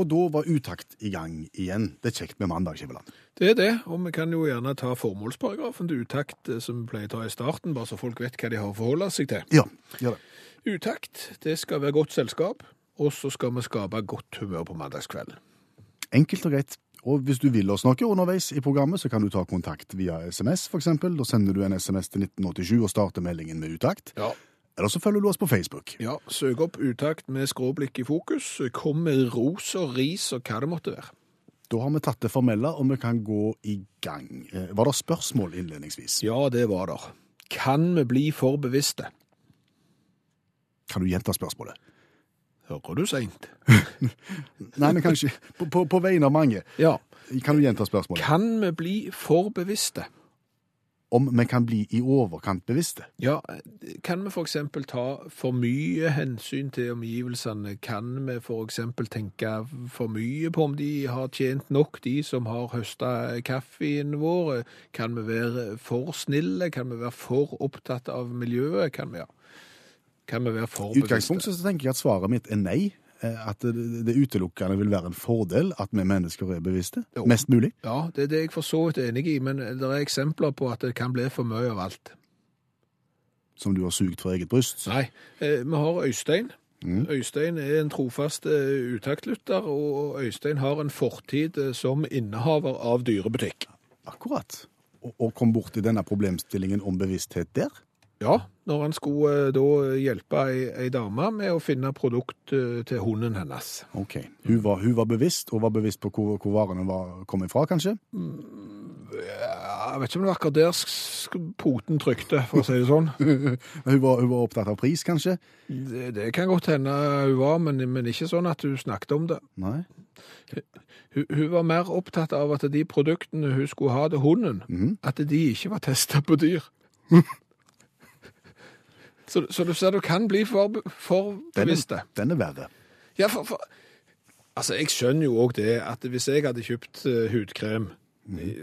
Og da var Utakt i gang igjen. Det er kjekt med mandag, Skiveland. Det er det, og vi kan jo gjerne ta formålsparagrafen til utakt eh, som vi pleier å ta i starten, bare så folk vet hva de har å forholde seg til. Ja, gjør det. Utakt, det skal være godt selskap, og så skal vi skape godt humør på mandagskvelden. Enkelt og greit. Og hvis du vil oss noe underveis i programmet, så kan du ta kontakt via SMS, eksempel. Da sender du en SMS til 1987 og starter meldingen med Utakt. Ja. Eller så følger du oss på Facebook. Ja, søk opp utakt med skråblikk i fokus. Kom med ros og ris og hva det måtte være. Da har vi tatt det formelle, og vi kan gå i gang. Eh, Var det spørsmål innledningsvis? Ja, det var det. Kan vi bli for bevisste? Kan du gjenta spørsmålet? Hører du seint? Nei, men kanskje på, på, på vegne av mange. Ja. Kan du gjenta spørsmålet? Kan vi bli for bevisste? Om vi kan bli i overkant bevisste? Ja, kan vi eksempel ta for mye hensyn til omgivelsene? Kan vi eksempel tenke for mye på om de har tjent nok, de som har høsta kaffen vår? Kan vi være for snille? Kan vi være for opptatt av miljøet? Kan vi, ja. kan vi være for bevisste? I utgangspunktet så tenker jeg at svaret mitt er nei. Eh, At det, det utelukkende vil være en fordel at vi mennesker er bevisste. Jo. Mest mulig. Ja, det er det jeg for så vidt enig i, men det er eksempler på at det kan bli for mye av alt. Som du har sugd fra eget bryst. Nei, eh, vi har Øystein. Mm. Øystein er en trofast eh, utaktlytter, og Øystein har en fortid som innehaver av dyrebutikk. Akkurat. Og, og kom borti denne problemstillingen om bevissthet der. Ja, når han skulle eh, da hjelpe ei, ei dame med å finne produkt eh, til hunden hennes. Ok. Hun var, hun var bevisst, og var bevisst på hvor, hvor varene var, kom ifra, kanskje? Ja, Jeg vet ikke om det var akkurat der poten trykte, for å si det sånn. Hun var, hun var opptatt av pris, kanskje? Det, det kan godt hende hun var, men, men ikke sånn at hun snakket om det. Nei. Hun, hun var mer opptatt av at de produktene hun skulle ha til hunden, mm. at de ikke var testa på dyr. så, så du ser du kan bli for, for Den bevisste. er, den er verre. Ja, for, for Altså, jeg skjønner jo òg det at hvis jeg hadde kjøpt uh, hudkrem,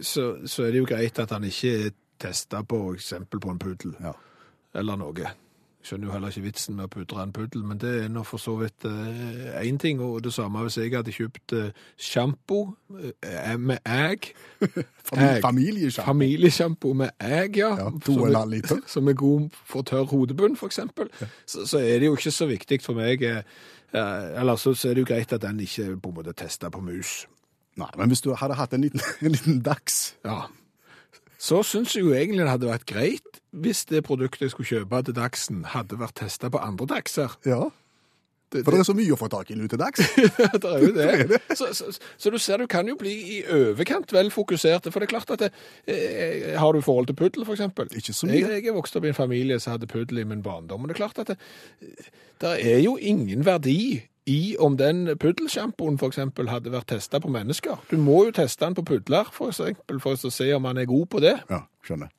så, så er det jo greit at han ikke er testa på eksempel på en puddel Ja. eller noe. Skjønner jo heller ikke vitsen med å pudre en puddel, men det er nå for så vidt én ting. Og det samme hvis jeg hadde kjøpt eh, sjampo eh, med egg. Famili Egg. Familiesjampo. Familiesjampo med egg, ja. Ja, to Som og en er- halv liter. Som er god for tørr hodebunn, for eksempel. Så, så er det jo ikke så viktig for meg. eh, eh, Eller så, så er det jo greit at den ikke på en måte testa på mus. Nei, men hvis du hadde hatt en liten, en liten dags Ja. Så syns jeg jo egentlig det hadde vært greit hvis det produktet jeg skulle kjøpe til Dagsen, hadde vært testa på andre Dagser. Ja. Det, For det er så mye å få tak i nå til dags. det er jo det. Så, så, så du ser, du kan jo bli i overkant vel fokusert. For det er klart at det, eh, Har du forhold til puddel, for eksempel? Ikke så Jeg, mye. jeg er vokst opp i en familie som hadde puddel i min barndom. Og det er klart at det, det er jo ingen verdi i om den puddelsjampoen eksempel hadde vært testa på mennesker. Du må jo teste den på pudler, for eksempel, for å se om han er god på det. Ja, skjønner.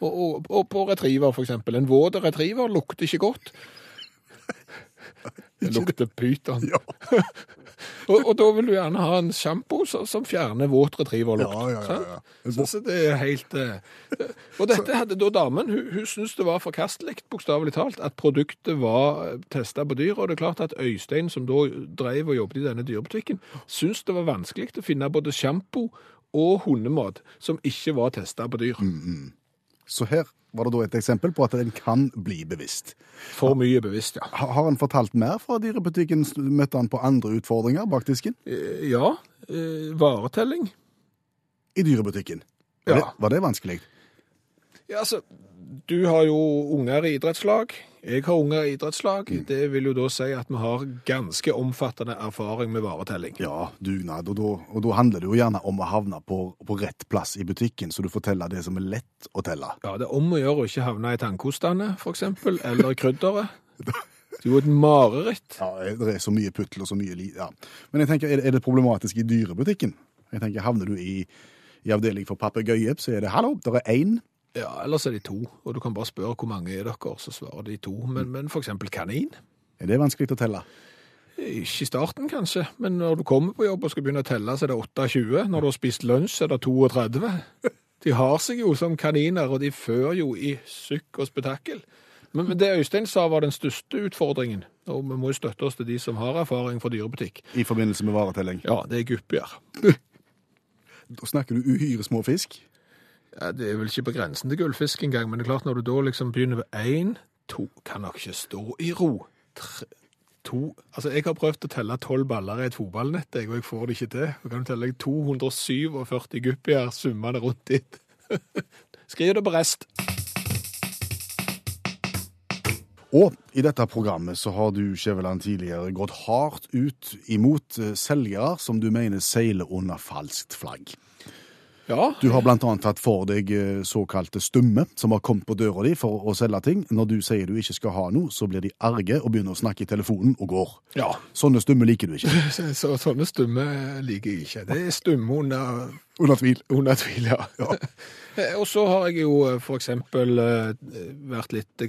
Og, og, og på retriever, eksempel. En våt retriever lukter ikke godt. Det lukter pyton. Ja. og, og da vil du gjerne ha en sjampo som, som fjerner våt retrieverlukt. Ja, ja, ja, ja. Så, så det er helt uh, Og dette hadde da damen Hun, hun syntes det var forkastelig, bokstavelig talt, at produktet var testa på dyr. Og det er klart at Øystein, som da drev og jobbet i denne dyrebutikken, syntes det var vanskelig å finne både sjampo og hundemat som ikke var testa på dyr. Så her var det da et eksempel på at en kan bli bevisst. For mye bevisst, ja. Ha- Har han fortalt mer fra dyrebutikken? Møtte han på andre utfordringer bak disken? Eh, Ja, eh, varetelling. I dyrebutikken? Ja. Var, det, var det vanskelig? Ja, altså, du har jo unger i idrettslag. Jeg har unger i idrettslag. Det vil jo da si at vi har ganske omfattende erfaring med varetelling. Ja, dugnad. Og da, og da handler det jo gjerne om å havne på, på rett plass i butikken, så du får telle det som er lett å telle. Ja, det er om å gjøre å ikke havne i tannkostene, eksempel, eller krydderet. Det er jo et mareritt. Ja, det er så mye puttel og så mye li... Ja. Men jeg tenker, er det, er det problematisk i dyrebutikken? Jeg tenker, Havner du i, i avdeling for papegøye, så er det 'hallo, det er én'. Ja, ellers er de to, og du kan bare spørre hvor mange er dere, så svarer de to. Men, men for eksempel kanin. Er det vanskelig å telle? Ikke i starten, kanskje, men når du kommer på jobb og skal begynne å telle, så er det 28. Når du har spist lunsj, så er det 32. De har seg jo som kaniner, og de før jo i sukk og spetakkel. Men, men det Øystein sa var den største utfordringen, og vi må jo støtte oss til de som har erfaring fra dyrebutikk. I forbindelse med varetelling. Ja, det er guppier. Da snakker du uhyre små fisk. Ja, det er vel ikke på grensen til gullfisk engang, men det er klart når du da liksom begynner ved én, to, kan nok ikke stå i ro. Tre, to, altså jeg har prøvd å telle tolv baller i et fotballnett, og jeg får det ikke til. Og kan du telle 247 guppier summende rundt dit. Skriv det på rest. Og i dette programmet så har du, Skjæveland, tidligere gått hardt ut imot eh, selgere som du mener seiler under falskt flagg. Ja, Du har blant annet tatt for deg eh, såkalte stumme, som har kommet på døra di for å selge ting. Når du sier du ikke skal ha noe, så blir de arge og begynner å snakke i telefonen og går. ja. Sånne stumme liker du ikke. Så, så, sånne stumme liker jeg ikke. Det er stumme under, Under tvil. under tvil, ja. ja. Og så har jeg jo f.eks. eh, vært litt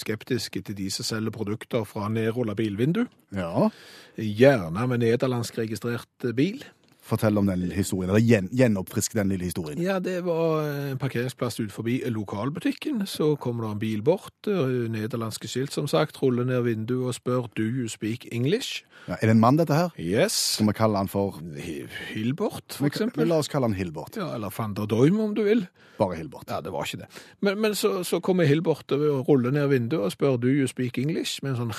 skeptisk til de som selger produkter fra nedrulla bilvindu. Ja. Gjerne med nederlandsk registrert bil. Fortell om den lille historien, eller gjen, gjenoppfrisk den lille historien. Ja, det var en parkeringsplass ut forbi lokalbutikken. Så kommer det en bil bort, eh, nederlandske skilt som sagt, ruller ned vinduet og spør «Do you speak English?» Ja, er det en mann, dette her? Yes. Skal vi kalle han for Hi- Hilbert, for eksempel. La oss kalle han Hilbert. Ja, eller van der Doim, om du vil. Bare Hilbert. Ja, det var ikke det. Men, men så, så kommer Hilbert og ruller ned vinduet og spør «Do you speak English?» med en sånn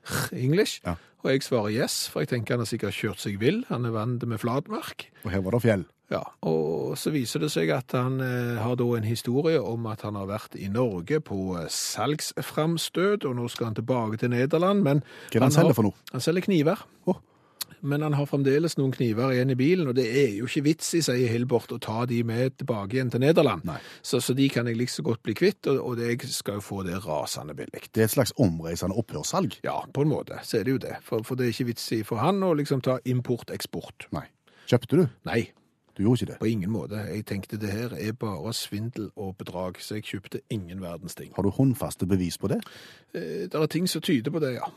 English. Ja. Og jeg svarer yes, for jeg tenker han har sikkert kjørt seg vill. Han er vant med flatmark. Og her var det fjell. Ja, og så viser det seg at han eh, har da en historie om at han har vært i Norge på eh, salgsframstøt, og nå skal han tilbake til Nederland, men Hva er det han selger for noe? Han selger kniver. Å. Men han har fremdeles noen kniver igjen i bilen, og det er jo ikke vits i, sier Hilbert, å ta de med tilbake igjen til Nederland. Så, så de kan jeg like så godt bli kvitt, og, og jeg skal jo få det rasende billig. Det er et slags omreisende opphørssalg. Ja, på en måte, så er det jo det. For, for det er ikke vits i for han å liksom ta import-eksport. Nei. Kjøpte du? Nei, Du gjorde ikke det. På ingen måte. Jeg tenkte det her er bare svindel og bedrag, så jeg kjøpte ingen verdens ting. Har du håndfaste bevis på det? Eh, Det er ting som tyder på det, ja.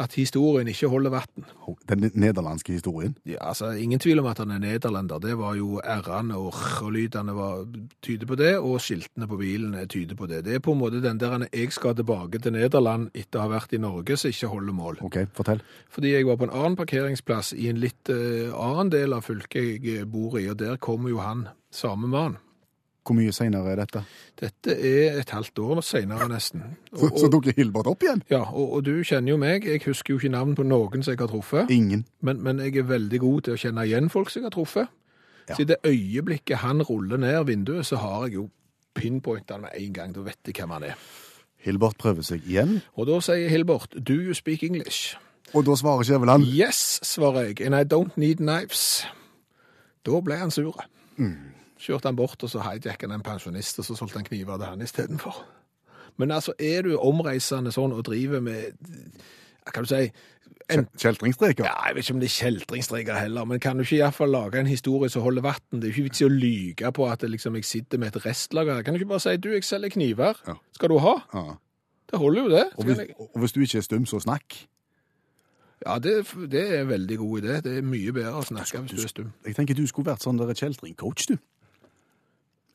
At historien ikke holder vann. Den nederlandske historien? Ja, altså, ingen tvil om at han er nederlender. Det var jo r-ene og r-lydene var tyder på det, og skiltene på bilen tyder på det. Det er på en måte den der han, jeg skal tilbake til Nederland etter å ha vært i Norge, som ikke holder mål. OK, fortell. Fordi jeg var på en annen parkeringsplass i en litt uh, annen del av fylket jeg bor i, og der kommer jo han, samme mann. Hvor mye seinere er dette? Dette er et halvt år senere nesten. Og, så så dukker Hilbert opp igjen? ja, og, og du kjenner jo meg, jeg husker jo ikke navn på noen som jeg har truffet, Ingen. men, men jeg er veldig god til å kjenne igjen folk som jeg har truffet. Ja. Så i det øyeblikket han ruller ned vinduet, så har jeg jo pinpointet med en gang, da vet jeg hvem han er. Hilbert prøver seg igjen, Og da sier Hilbert, do you speak English? og da svarer Skjæveland Yes, svarer jeg, and I don't need knives. Da ble han sur. Kjørte han bort, og så hijacket han en pensjonist, og så solgte han kniver til han istedenfor. Men altså, er du omreisende sånn og driver med Kan du si en, Kjeltringstreker? ja, Jeg vet ikke om det er kjeltringstreker heller, men kan du ikke iallfall lage en historie som holder vann? Det er jo ikke vits i å lyge på at liksom, jeg sitter med et restlager. Kan du ikke bare si du, jeg selger kniver. Ja. Skal du ha? Ja. Det holder jo, det. Og, hvis, jeg, og hvis du ikke er stum, så snakk. ja, det, det er en veldig god idé. Det er mye bedre å snakke hvis du er stum. Jeg tenker du skulle vært sånn der kjeltringcoach, du.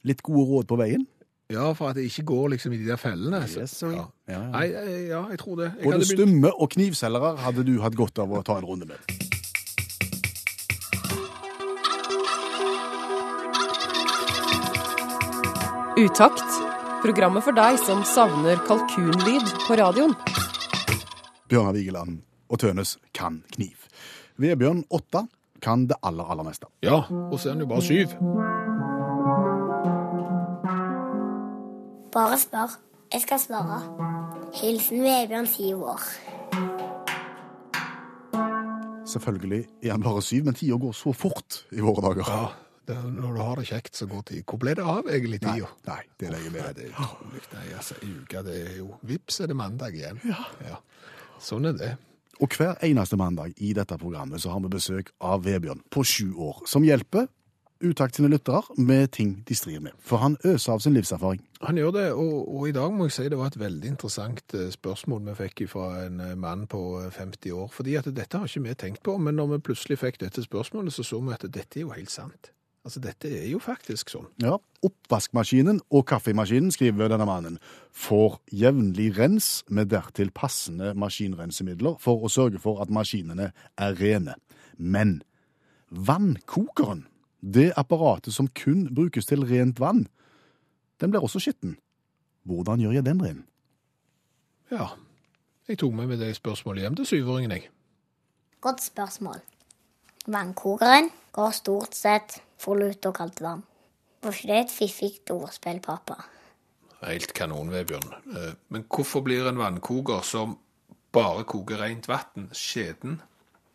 Litt gode råd på veien. Ja, for at det ikke går liksom i de der fellene. Yes, ja. Ja, ja. Nei, eh, ja, jeg tror det. Jeg Både begynt- stumme og knivselgere hadde du hatt godt av å ta en runde med. Utakt. Programmet for deg som savner kalkunlyd på radioen. Bjørnar Vigeland og Tønes kan kniv. Vebjørn åtte kan det aller, aller meste. Ja, og så er han jo bare syv. Bare spør. Jeg skal svare. Hilsen Vebjørn, syv år. Selvfølgelig er han bare syv, men tida går så fort i våre dager. Ja, Det, når du har det kjekt, så går tid. Hvor ble det av egentlig Nei, tida? nei, det legger vi Nei, det er utrolig. Nei, altså, uke, det er jo Vips er det mandag igjen. Ja. Sånn er det. Og hver eneste mandag i dette programmet så har vi besøk av Vebjørn på sju år, som hjelper Utakt sine lyttere med ting de strir med. For han øser av sin livserfaring. Han gjør det, og, og i dag må jeg si det var et veldig interessant eh, spørsmål vi fikk fra en eh, mann på eh, 50 år. Fordi at dette har ikke vi tenkt på, men når vi plutselig fikk dette spørsmålet, så så vi at dette er jo helt sant. Altså, dette er jo faktisk sånn. Ja, Oppvaskmaskinen og kaffemaskinen, skriver denne mannen, får jevnlig rens med dertil passende maskinrensemidler for å sørge for at maskinene er rene. Men vannkokeren, det apparatet som kun brukes til rent vann, den blir også skitten. Hvordan gjør jeg den ren? Ja. Jeg tok med meg det spørsmålet hjem til syvåringen, jeg. Godt spørsmål. Vannkokeren går stort sett for lut og kaldt vann. Var ikke det et fiffig ordspill, pappa? Helt kanon, Vebjørn. Eh, Men hvorfor blir en vannkoker som bare koker rent vann, skjeden?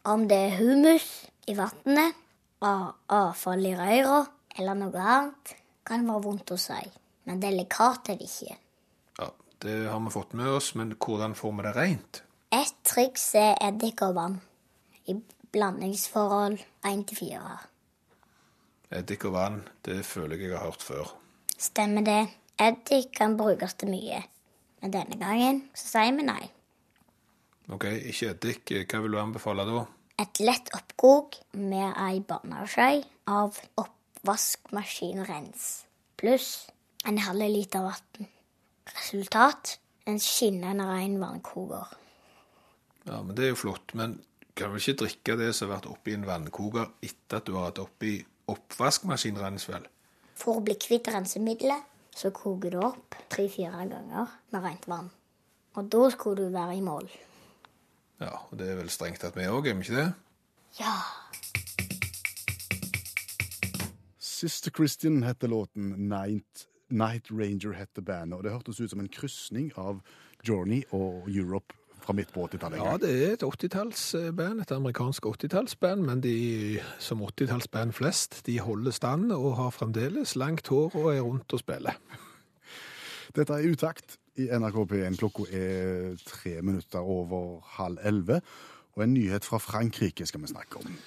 Om det er humus i vannet, avfall i røra eller noe annet, kan være vondt å si. Men delikat er det ikke. Ja, det har vi fått med oss, men hvordan får vi det rent? Et triks er eddik og vann i blandingsforhold 1 til 4. Eddik og vann, det føler jeg jeg har hørt før. Stemmer det. Eddik kan brukes til mye. Men denne gangen så sier vi nei. Ok, ikke eddik. Hva vil du anbefale da? Et lett oppkok med ei barneskje av oppvaskmaskinrens pluss en halv liter vann. Resultat en skinnende ren vannkoker. Ja, men det er jo flott. Men kan vel ikke drikke det som har vært oppi en vannkoker etter at du har hatt oppi oppvaskmaskinrens, vel? For å bli kvitt rensemiddelet, så koker du opp tre-fire ganger med rent vann. Og da skulle du være i mål. Ja, og det er vel strengt tatt vi òg, er vi ikke det? Ja. Sister Christian heter låten, Night, Night Ranger heter bandet. Og det hørtes ut som en krysning av Journey og Europe fra midt på 80-tallet. Ja, det er et 80-tallsband, et amerikansk 80-tallsband, men de som 80-tallsband flest, de holder stand og har fremdeles langt hår og er rundt og spiller. Dette er Utakt i NRK P1. Klokka er tre minutter over halv elleve. Og en nyhet fra Frankrike skal vi snakke om.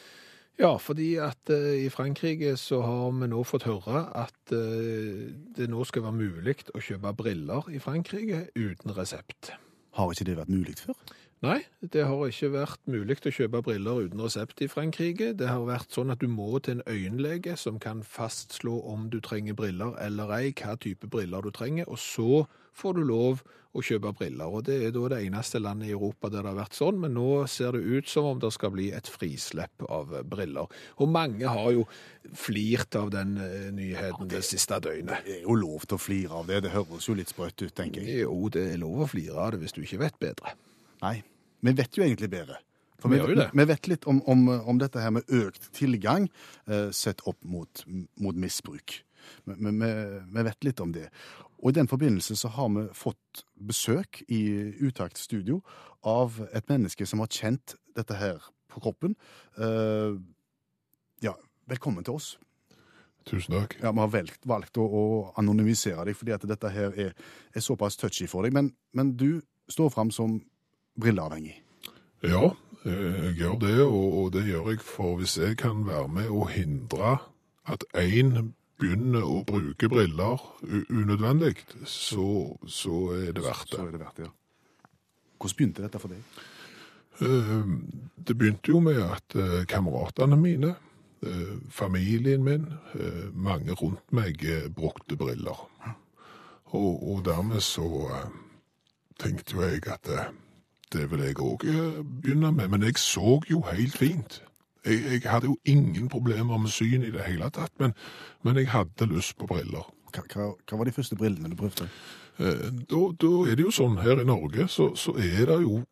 Ja, fordi at uh, i Frankrike så har vi nå fått høre at uh, det nå skal være mulig å kjøpe briller i Frankrike uten resept. Har ikke det vært mulig før? Nei, det har ikke vært mulig å kjøpe briller uten resept i Frankrike. Det har vært sånn at du må til en øyenlege som kan fastslå om du trenger briller eller ei, hva type briller du trenger, og så får du lov å kjøpe briller. Og det er da det eneste landet i Europa der det har vært sånn, men nå ser det ut som om det skal bli et frislepp av briller. Og mange har jo flirt av den nyheten ja, det siste døgnet. Det er jo lov til å flire av det. Det høres jo litt sprøtt ut, tenker jeg. Jo, det er lov å flire av det hvis du ikke vet bedre. Nei, vi vet jo egentlig bedre. For Vi vi, det. vi vet litt om, om, om dette her med økt tilgang eh, sett opp mot, mot misbruk. Vi- vi vet litt om det. Og i den forbindelse så har vi fått besøk i Utakt studio av et menneske som har kjent dette her på kroppen. Uh, ja, velkommen til oss. Tusen takk. Ja, Vi har valgt, valgt å, å anonymisere deg, fordi at dette her er, er såpass touchy for deg. Men, men du står fram som brilleavhengig. Ja, eh, jeg gjør det, og, og det gjør jeg for hvis jeg kan være med å hindre at én begynner å bruke briller unødvendig, så, så er det verdt det. Så er det verdt ja. Hvordan begynte dette for deg? Eh, Det begynte jo med at eh, kameratene mine, eh, familien min, eh, mange rundt meg brukte briller. Og, og dermed så tenkte jo jeg at det vil jeg òg begynne med. Men jeg så jo helt fint. Jeg, jeg hadde jo ingen problemer med syn i det hele tatt, men, men jeg hadde lyst på briller. Hva, hva, hva var de første brillene du prøvde? Eh, Da, da er det jo sånn her i Norge, så, så er det jo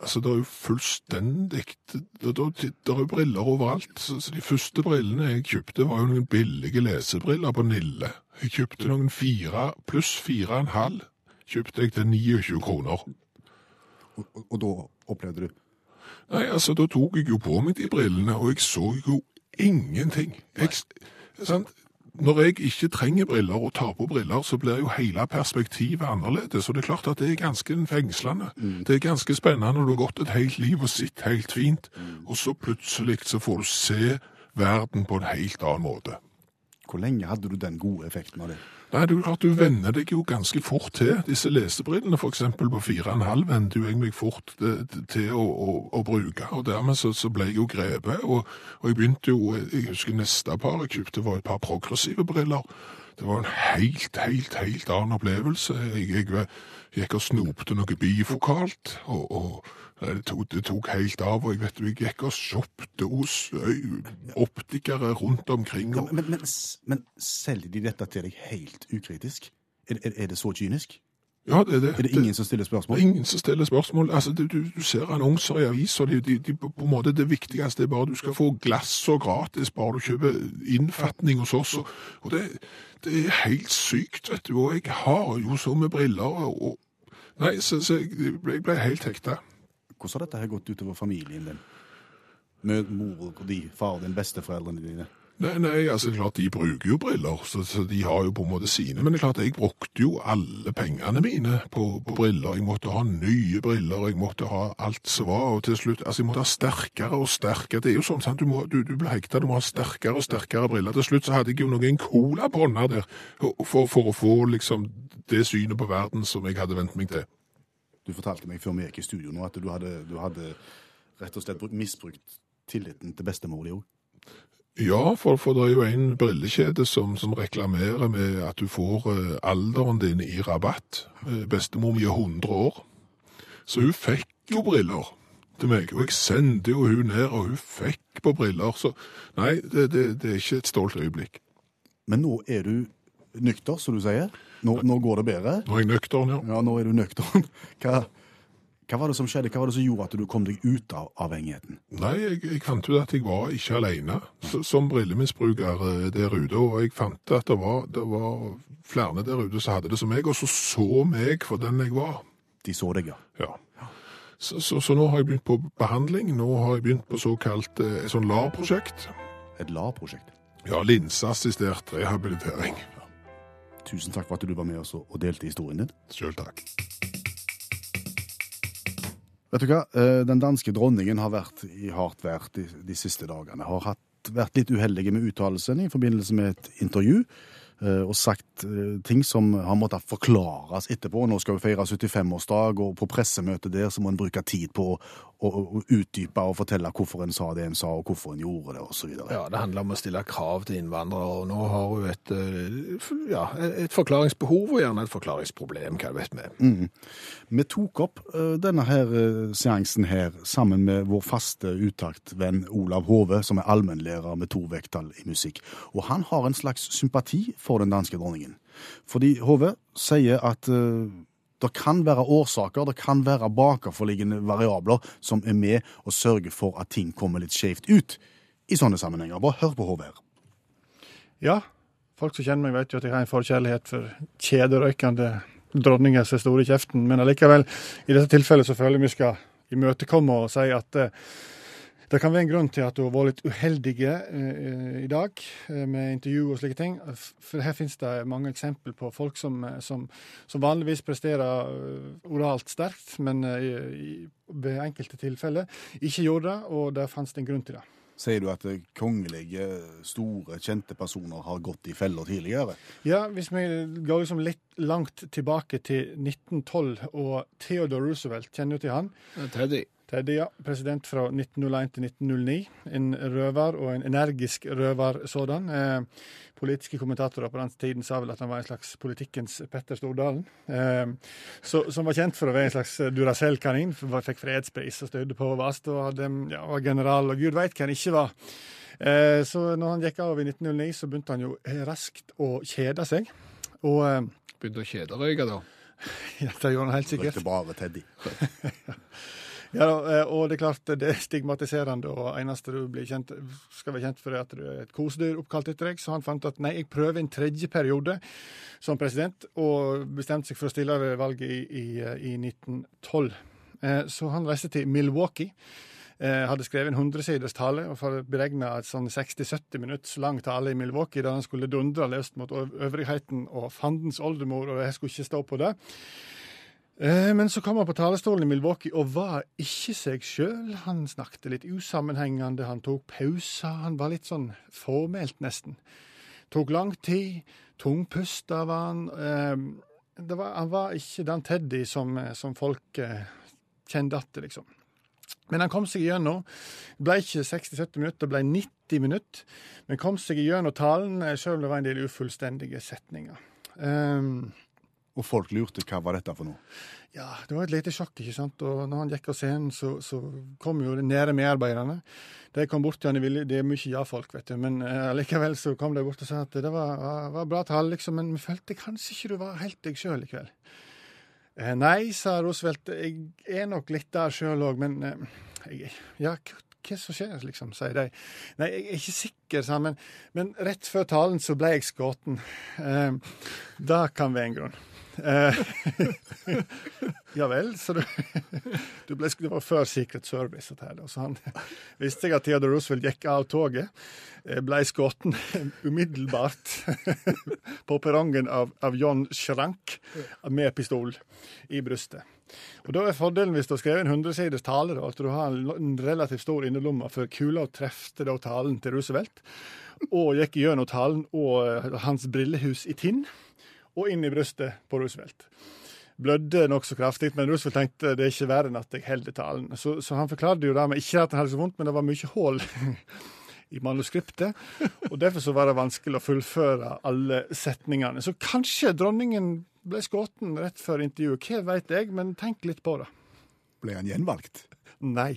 Altså, det er jo fullstendig Det det- det er jo briller overalt. Så, så De første brillene jeg kjøpte, var jo noen billige lesebriller på Nille. Jeg kjøpte noen fire pluss fire og en halv. Kjøpte jeg til 29 kroner. Og, og, og da opplevde du Nei, altså, da tok jeg jo på meg de brillene, og jeg så jo ingenting. Jeg, Sant? Når jeg ikke trenger briller og tar på briller, så blir jo hele perspektivet annerledes. Og det er klart at det er ganske fengslende. Det er ganske spennende du har gått et helt liv og sett helt fint, og så plutselig så får du se verden på en helt annen måte. Hvor lenge hadde du den gode effekten av det? Nei, er klart Du venner deg jo ganske fort til. Disse lesebrillene eksempel på 4,5 vente jo jeg meg fort eh, til å, å, å bruke. og Dermed så, så ble jeg jo grepet. Og, og jeg begynte jo Jeg husker neste par jeg kjøpte, var et par progressive briller. Det var en helt, helt, helt annen opplevelse. Jeg, jeg, gikk og snopte noe bifokalt. og, og det, tok, det tok helt av, og jeg vet du, jeg gikk og shoppte hos optikere rundt omkring. Og, men, men, men selger de dette til deg helt ukritisk? Er, er, er det så kynisk? ja, det, er det, Er det ingen som stiller spørsmål? Det er ingen som stiller spørsmål. Altså, du, du, ser annonser i aviser, de, de, de, på en måte det viktigste er bare du skal få glass og gratis, bare du kjøper innfatning hos oss. Og, og det, det er helt sykt, vet du. Og jeg har jo så med briller, og, Nei, så, så jeg, jeg ble helt hekta. Hvordan har dette her gått utover familien din? Med mor og de, far din, besteforeldrene dine? Nei, nei, altså klart de bruker jo briller, så, så de har jo på en måte sine. Men det er klart jeg brukte jo alle pengene mine på, på briller. Jeg måtte ha nye briller, jeg måtte ha alt som var. Og til slutt, altså jeg måtte ha sterkere og sterkere. Det er jo sånn, sant? Du, må, du, du blir hekta, du må ha sterkere og sterkere briller. Til slutt så hadde jeg jo noen colabånder der for, for å få liksom det synet på verden som jeg hadde vent meg til. Du fortalte meg før vi gikk i studio nå at du hadde, du hadde rett og slett misbrukt tilliten til bestemor di òg. Ja, for, for det er jo en brillekjede som, som reklamerer med at du får eh, alderen din i rabatt. Eh, bestemor mi er 100 år, så hun fikk jo briller til meg. Og jeg sendte jo hun ned, og hun fikk på briller. Så nei, det, det, det er ikke et stolt øyeblikk. Men nå er du nykter, som du sier. Nå, nå går det bedre. Nå er jeg nøktern, ja. Ja, nå er du nøktern. Hva, hva var det som skjedde? Hva var det som gjorde at du kom deg ut av avhengigheten? Nei, jeg, jeg fant ut at jeg var ikke alene som brillemisbruker eh, der ute, og jeg fant at det var, det var flere der ute som hadde det som meg, og så så meg for den jeg var. De så deg, ja. Ja. Så, så, så nå har jeg begynt på behandling. Nå har jeg begynt på såkalt eh, sånn LAR-prosjekt. Et LAR-prosjekt. Ja, linseassistert rehabilitering. Tusen takk for at du var med oss og delte historien din. Sjøl takk. Vet du hva? Eh, Den danske dronningen har vært i hardt vær de, de siste dagene. Har hatt, vært litt uheldige med uttalelsene i forbindelse med et intervju. eh, Og sagt eh, ting som har måttet forklares etterpå. Nå skal vi feire 75-årsdag, og på pressemøtet der så må en bruke tid på å utdype og fortelle hvorfor en sa det en sa, og hvorfor en gjorde det, osv. Ja, det handler om å stille krav til innvandrere, og nå har hun et, eh, ja, et forklaringsbehov og gjerne et forklaringsproblem, hva vet vi. Vi tok opp eh, denne her eh, seansen her sammen med vår faste utaktvenn Olav Hove, som er allmennlærer med to vekttall i musikk. Og han har en slags sympati for den danske dronningen. Fordi Hove sier at det kan være årsaker, det kan være bakenforliggende variabler som er med og sørger for at ting kommer litt skjevt ut i sånne sammenhenger. Bare hør på HVR. Ja, folk som kjenner meg vet jo at jeg har en forkjærlighet for kjederøykende dronninger som er store i kjeften, men allikevel, i dette tilfellet så føler jeg vi skal imøtekomme og si at eh, det kan være en grunn til at hun har vært litt uheldige eh, i dag eh, med intervju og slike ting. For her finnes det mange eksempel på folk som, eh, som, som vanligvis presterer eh, oralt sterkt, men eh, i, ved enkelte tilfeller ikke gjorde det, og der fantes det en grunn til det. Sier du at kongelige, store, kjente personer har gått i feller tidligere? Ja, hvis vi går liksom litt langt tilbake til 1912 og Theodore Roosevelt, kjenner du til han? Teddy. Teddy, ja. President fra 1901 til 1909. En røver, og en energisk røver sådan. Eh, politiske kommentatorer på den tiden sa vel at han var en slags politikkens Petter Stordalen. Eh, så, som var kjent for å være en slags Duracell-kanin. Fikk fredspris og stødde på Vast og hadde, ja, var general, og gud veit hva han ikke var. Eh, så når han gikk av i 1909, så begynte han jo raskt å kjede seg. Og eh, Begynte å kjederøyke, da. ja, det gjorde han helt sikkert. Røykte bare Teddy. Ja, eh, og det er klart det er stigmatiserende, og eneste du blir kjent, skal være kjent for er at du er et kosedyr oppkalt etter deg, så han fant at nei, jeg prøver en tredje periode som president, og bestemte seg for å stille ved valget i, i, i 1912. Eh, Så han reiste til Milwaukee eh, hadde skrevet en 100-siders tale og beregna et sånn 60-70 minutts lang tale i Milwaukee der han skulle dundre løst mot øvrigheten og fandens oldemor, og jeg skulle ikke stå på det. Eh, Men så kom han på talerstolen i Milwaukee og var ikke seg sjøl. Han snakket litt usammenhengende, han tok pauser, han var litt sånn formelt, nesten. Tok lang tid, tungpusta var han. eh, var, han var ikke den Teddy som, eh, som folk kjente igjen, liksom. Men han kom seg igjennom. Det ble ikke 60-70 minutter, ble 90 minutter. Men kom seg igjennom talen, sjøl om det var en del ufullstendige setninger. Um, Og folk lurte hva var dette for noe. ja, det var et lite sjokk, ikke sant. Og når han gikk av scenen, så, så kom jo de nære medarbeiderne. De kom bort til han, de ville- det er mye ja-folk, vet du. Men eh, likevel så kom de bort og sa at det var, var, bra tall, liksom. Men vi følte kanskje ikke du var helt deg sjøl i kveld. Eh, nei, sa Roosevelt, jeg er nok litt der sjøl òg, men eh, ja, hva som skjer, liksom, sier de. Nei, jeg er ikke sikker, sa han, men, men rett før talen så ble jeg skutt. Eh, det kan være en grunn. Eh, ja vel, så du, du ble, Det var før Secret Service. her, Så han visste jeg at Theodore Roosevelt gikk av toget. eh, Ble skutt umiddelbart på perrongen av, av John Schrank med pistol i brystet. Og Da er fordelen hvis du har skrevet en 100-siders tale, da, at du har en, en relativt stor innerlomme, for kula trefte da talen til Roosevelt, og gikk gjennom talen og eh, hans brillehus i tinn, og inn i brystet på Roosevelt. Blødde nokså kraftig, men Roosevelt tenkte det er ikke verre enn at jeg holder talen. Så, så han forklarte jo det med ikke at han hadde så vondt, men det var mye hull i manuskriptet. Og derfor så var det vanskelig å fullføre alle setningene. Så kanskje dronningen ble skutt rett før intervjuet. Hva veit jeg, men tenk litt på det. Ble han gjenvalgt? Nei.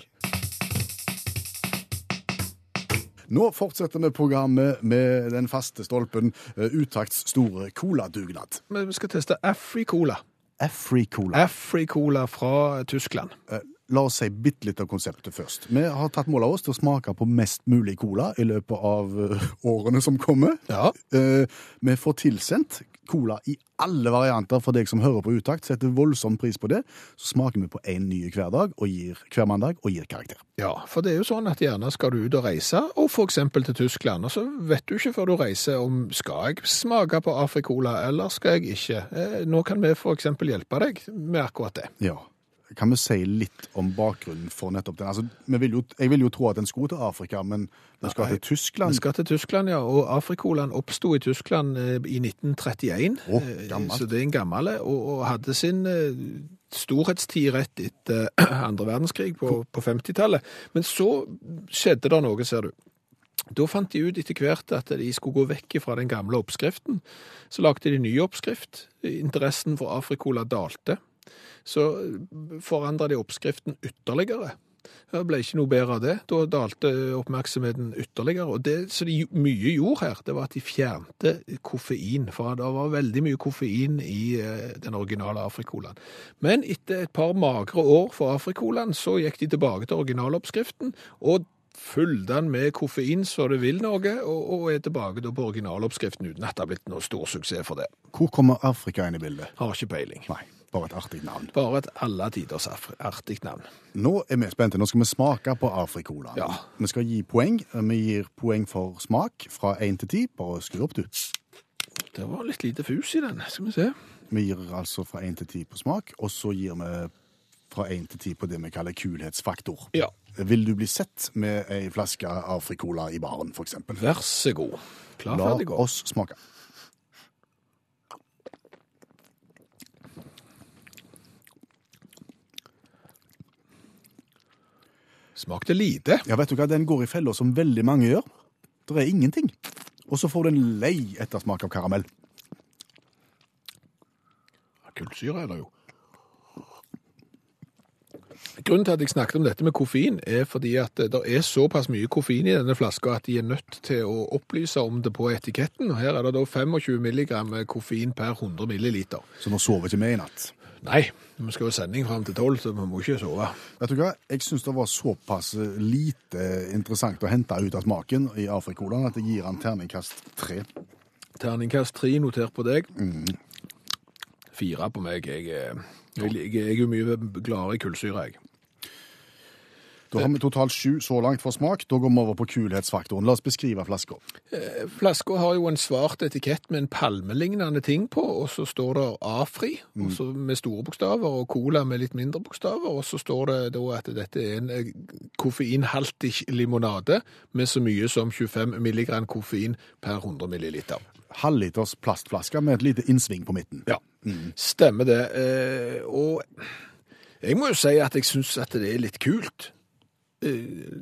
Nå fortsetter vi programmet med den faste stolpen eh, Utakts store coladugnad. Men vi skal teste Afri-Cola. Afri-Cola. Afri-Cola fra Tyskland. Eh, La oss si bitte litt av konseptet først. Vi har tatt mål av oss til å smake på mest mulig cola i løpet av eh, årene som kommer. Ja. Vi får tilsendt cola i alle varianter for deg som hører på Utakt. Setter voldsom pris på det. Så smaker vi på én ny hver dag og gir, hver mandag og gir karakter. Ja, for det er jo sånn at gjerne skal du ut og reise, og eksempel til Tyskland, og så vet du ikke før du reiser om skal jeg smake på Africola eller skal jeg ikke. Eh, Nå kan vi eksempel hjelpe deg med akkurat det. Ja. Kan vi si litt om bakgrunnen for nettopp den? Altså, vi vil jo, jeg vil jo tro at den skulle til Afrika, men den skal til Tyskland? Den skal til Tyskland, ja, og Afrikoland oppsto i Tyskland eh, i 1931. Å, Eh, gammelt. Så det er en gammel, og, og hadde sin eh, storhetstid rett etter andre verdenskrig på, på 50-tallet. Men så skjedde det noe, ser du. Da fant de ut etter hvert at de skulle gå vekk fra den gamle oppskriften. Så lagde de ny oppskrift. Interessen for afrikola dalte. Så forandra de oppskriften ytterligere. Det ble ikke noe bedre av det. Da dalte oppmerksomheten ytterligere. Og det som de mye gjorde her, det var at de fjernte koffein. For det var veldig mye koffein i eh, den originale Afrikolaen. Men etter et par magre år for Afrikolaen, så gikk de tilbake til originaloppskriften. og Fyll den med koffein så det vil noe, og, og er tilbake da på originaloppskriften uten at det har blitt noe stor suksess for det. Hvor kommer Afrika inn i bildet? Har ikke peiling. Nei, bare et artig navn. Bare et alle tiders artig navn. Nå er vi spente. Nå skal vi smake på Afrikola. Ja. Vi skal gi poeng. Vi gir poeng for smak fra én til ti. Bare skru opp, du. Det var litt lite fus i den, skal vi se. Vi gir altså fra én til ti på smak, og så gir vi fra én til ti på det vi kaller kulhetsfaktor. Ja. Vil du bli sett med ei flaske Afrikola i baren, f.eks.? Vær så god. Klar, La ferdig, gå. oss smake. Smakte lite. Ja, vet du hva, Den går i fella som veldig mange gjør. Det er ingenting. Og så får du en lei ettersmak av karamell. Kullsyre er det jo. Grunnen til at jeg snakket om dette med koffein, er fordi at det er såpass mye koffein i denne flaska at de er nødt til å opplyse om det på etiketten. Og her er det da 25 milligram koffein per 100 milliliter. Så nå sover ikke vi i natt. Nei, vi skal jo ha sending fram til 12, så vi må ikke sove. Vet du hva? Jeg syns det var såpass lite interessant å hente ut av smaken i Afrikolan at jeg gir han terningkast tre. Terningkast 3 notert på deg. Fire på meg. Jeg, er- jeg, jeg er jo mye gladere i kullsyre, jeg. Da har vi totalt sju så langt for smak. Da går vi over på kulhetsfaktoren. La oss beskrive flaska. Flaska har jo en svart etikett med en palmelignende ting på, og så står det Afri så med store bokstaver, og Cola med litt mindre bokstaver, og så står det da at dette er en eh, koffeinhaltig limonade med så mye som 25 milligram koffein per 100 milliliter. Halvliters plastflaske med et lite innsving på midten. Ja, stemmer det. Eh, Og jeg må jo si at jeg syns at det er litt kult. Eh,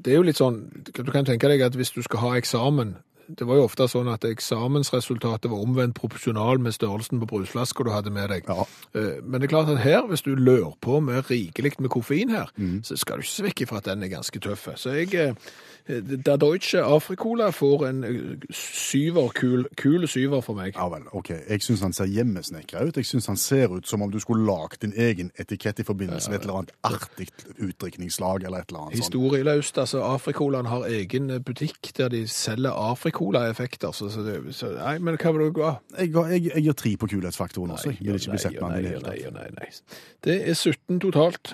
Det er jo litt sånn Du kan tenke deg at hvis du skal ha eksamen Det var jo ofte sånn at eksamensresultatet var omvendt proporsjonal med størrelsen på brusflaska du hadde med deg. Ja. Eh, Men det er klart at her, hvis du lør på med rikelig med koffein her, så skal du ikke se vekk ifra at den er ganske tøff. Så jeg eh, Da Deutsche Afrikola får en eh, syver, kul, kul syver for meg. Ja vel, ok. Jeg syns han ser hjemmesnekra ut. Jeg syns han ser ut som om du skulle lagd din egen etikett i forbindelse med et eller annet artig utdrikningslag eller et eller annet sånt. Historieløst. altså Afrikolaen har egen butikk der de selger Africola-effekter. altså. så, det, så nei, men hva vil du gå? Jeg, jeg, jeg gir tre på kulhetsfaktoren også. Jeg vil ikke bli sett med den i det hele nei, tatt. nei, nei. Det er 17 totalt.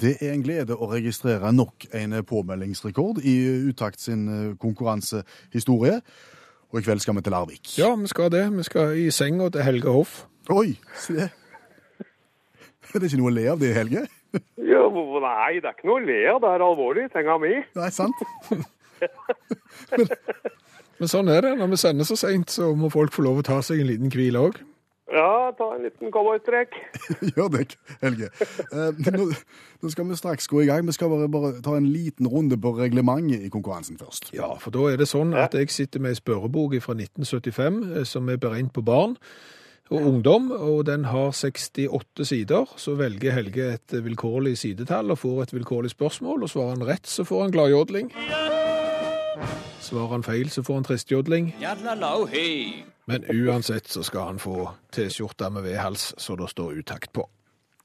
Det er en glede å registrere nok en påmeldingsrekord i Utakt sin eh, konkurransehistorie. Og i kveld skal vi til Larvik. Ja, vi skal det. Vi skal i senga til Helge Hoff. Oi, se det. Det er ikke noe å le av det, Helge? Ja, nei, det er ikke noe å le av. Det er alvorlig, senga mi. Nei, sant? Men sånn er det. Når vi sender så seint, så må folk få lov å ta seg en liten hvile òg. Ja, ta en liten cowboytrekk. Gjør det, Helge. Eh, nå, nå skal vi straks gå i gang. Vi skal bare, bare ta en liten runde på reglementet i konkurransen først. Ja, for da er det sånn at jeg sitter med ei spørrebok fra 1975 eh, som er beregnet på barn og ungdom, og den har 68 sider. Så velger Helge et vilkårlig sidetall og får et vilkårlig spørsmål, og svarer han rett, så får han gladjodling. Svarer han feil, så får han tristjodling. Men uansett så skal han få T-skjorte med V-hals, så det står utakt på.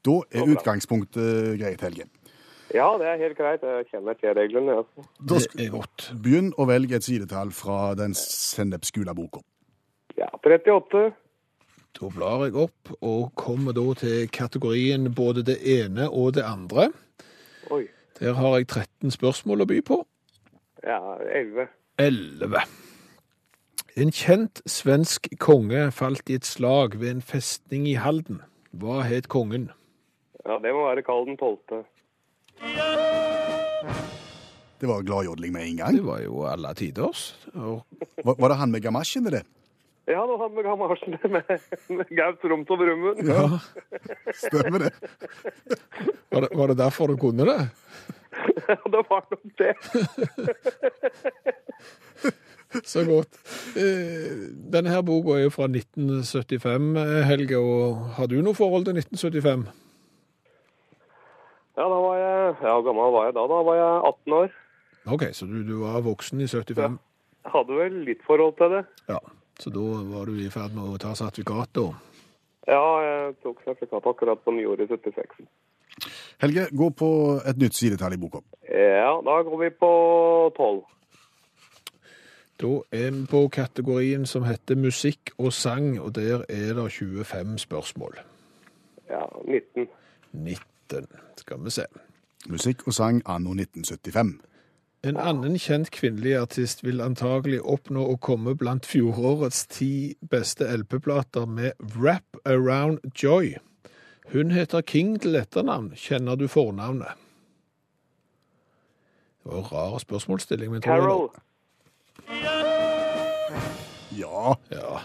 Da er utgangspunktet greit, Helge. Ja, det er helt greit. Jeg kjenner til reglene. Ja. Da Det er godt. Begynn å velge et sidetall fra den sennepsgule-boka. Ja, 38. Da blar jeg opp og kommer da til kategorien både det ene og det andre. Oi. Der har jeg 13 spørsmål å by på. Ja, 11. 11. En kjent svensk konge falt i et slag ved en festning i Halden. Hva het kongen? Ja, det må være Karl den 12. Det var gladjodling med en gang. Det var jo alle tiders. Og Var, var det han med gamasjen i det? Ja, det var han med gamasjen med, med Gaut Romt og Brumund. Ja, stemmer det. var, det, var det derfor du kunne det? Ja, det var nok det. Så godt. Eh, Denne her boka er jo fra 1975, eh, Helge, og har du noe forhold til 1975? Ja, da var jeg Ja, hvor gammel var jeg da? Da var jeg 18 år. Ok, så du, du var voksen i 75? Jeg hadde vel litt forhold til det. Ja. Så da var du i ferd med å ta sertifikat, da? Ja, jeg tok sertifikat akkurat på nyåret 76. Helge, gå på et nytt sidetall i boka. Ja, da går vi på 12. Da er vi på kategorien som heter musikk og sang, og der er det 25 spørsmål. Ja, 19. 19, skal vi se. Musikk og sang anno 1975. En annen kjent kvinnelig artist vil antagelig oppnå å komme blant fjorårets ti beste LP-plater med Wrap Around Joy. Hun heter King til etternavn. Kjenner du fornavnet? Det var en rar spørsmålsstilling. men Carol. Ja, Ja,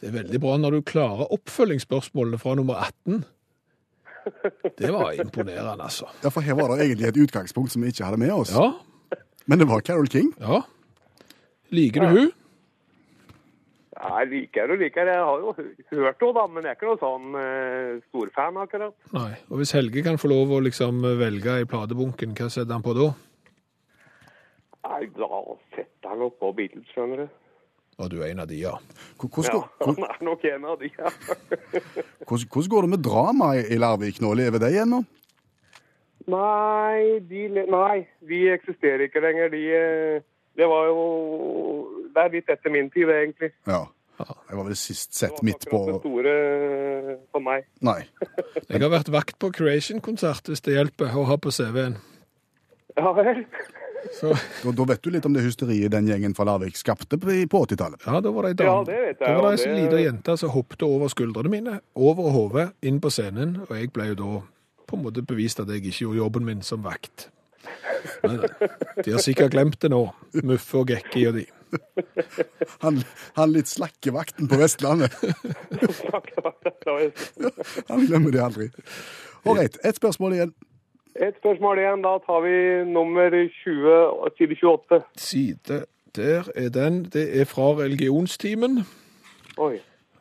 det er veldig bra når du klarer oppfølgingsspørsmålene fra nummer 18. Det var imponerende, altså. ja, for her var det egentlig et utgangspunkt som vi ikke hadde med oss. Ja, Men det var Carol King. ja. Liker du hun? Nei, jeg liker og liker. Jeg har jo hørt henne, da, men jeg er ikke noe sånn uh, storfan akkurat. Nei. Og hvis Helge kan få lov å liksom velge i platebunken, hva setter han på da? Nei, da setter han opp på Beatles, skjønner du. Og du er en av de, ja. Hvor- Hvordan, Ja, han er nok en av de, ja. hvordan, hvordan går det med drama i Larvik nå? Lever det ennå? Nei, de, le- nei, de eksisterer ikke lenger. De, eh, det var jo Det er litt etter min tid, egentlig. Ja. Jeg var vel sist sett midt på Den store for meg. Nei. Jeg har vært vakt på Creation-konsert, hvis det hjelper å ha på CV-en. Ja vel. Så Da, da vet du litt om det hysteriet den gjengen fra Larvik skapte på, på 80-tallet. ja, da var det ei Ja, det vet jeg. Da var det ei det- lita jente som hoppet over skuldrene mine, over hodet, inn på scenen, og jeg ble jo da på en måte bevist at jeg ikke gjorde jobben min som vakt. Men de har sikkert glemt det nå, Muffe og Gekki og de. Han, han litt slakke vakten på Vestlandet. Han glemmer det aldri. Ålreit, ett spørsmål igjen. Et spørsmål igjen. Da tar vi nummer 20, side 28. Side der er den. Det er fra religionstimen. Oi.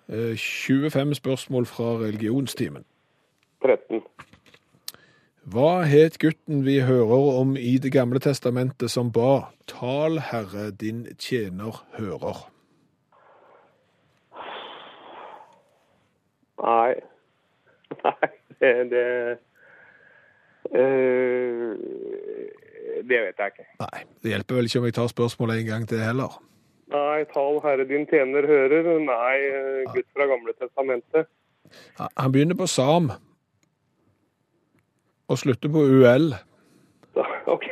Eh, 25 spørsmål fra religionstimen. 13. Hva het gutten vi hører om i Det gamle testamentet som ba Tal, Herre, din tjener hører? Nei. Nei, det, det eh, Det vet jeg ikke. Nei, det hjelper vel ikke om jeg tar spørsmålet en gang til heller. Nei, tal Herre din tjener hører. Nei, eh, Gutt fra Gamle testamentet. Han begynner på Sam og slutter på UL. OK.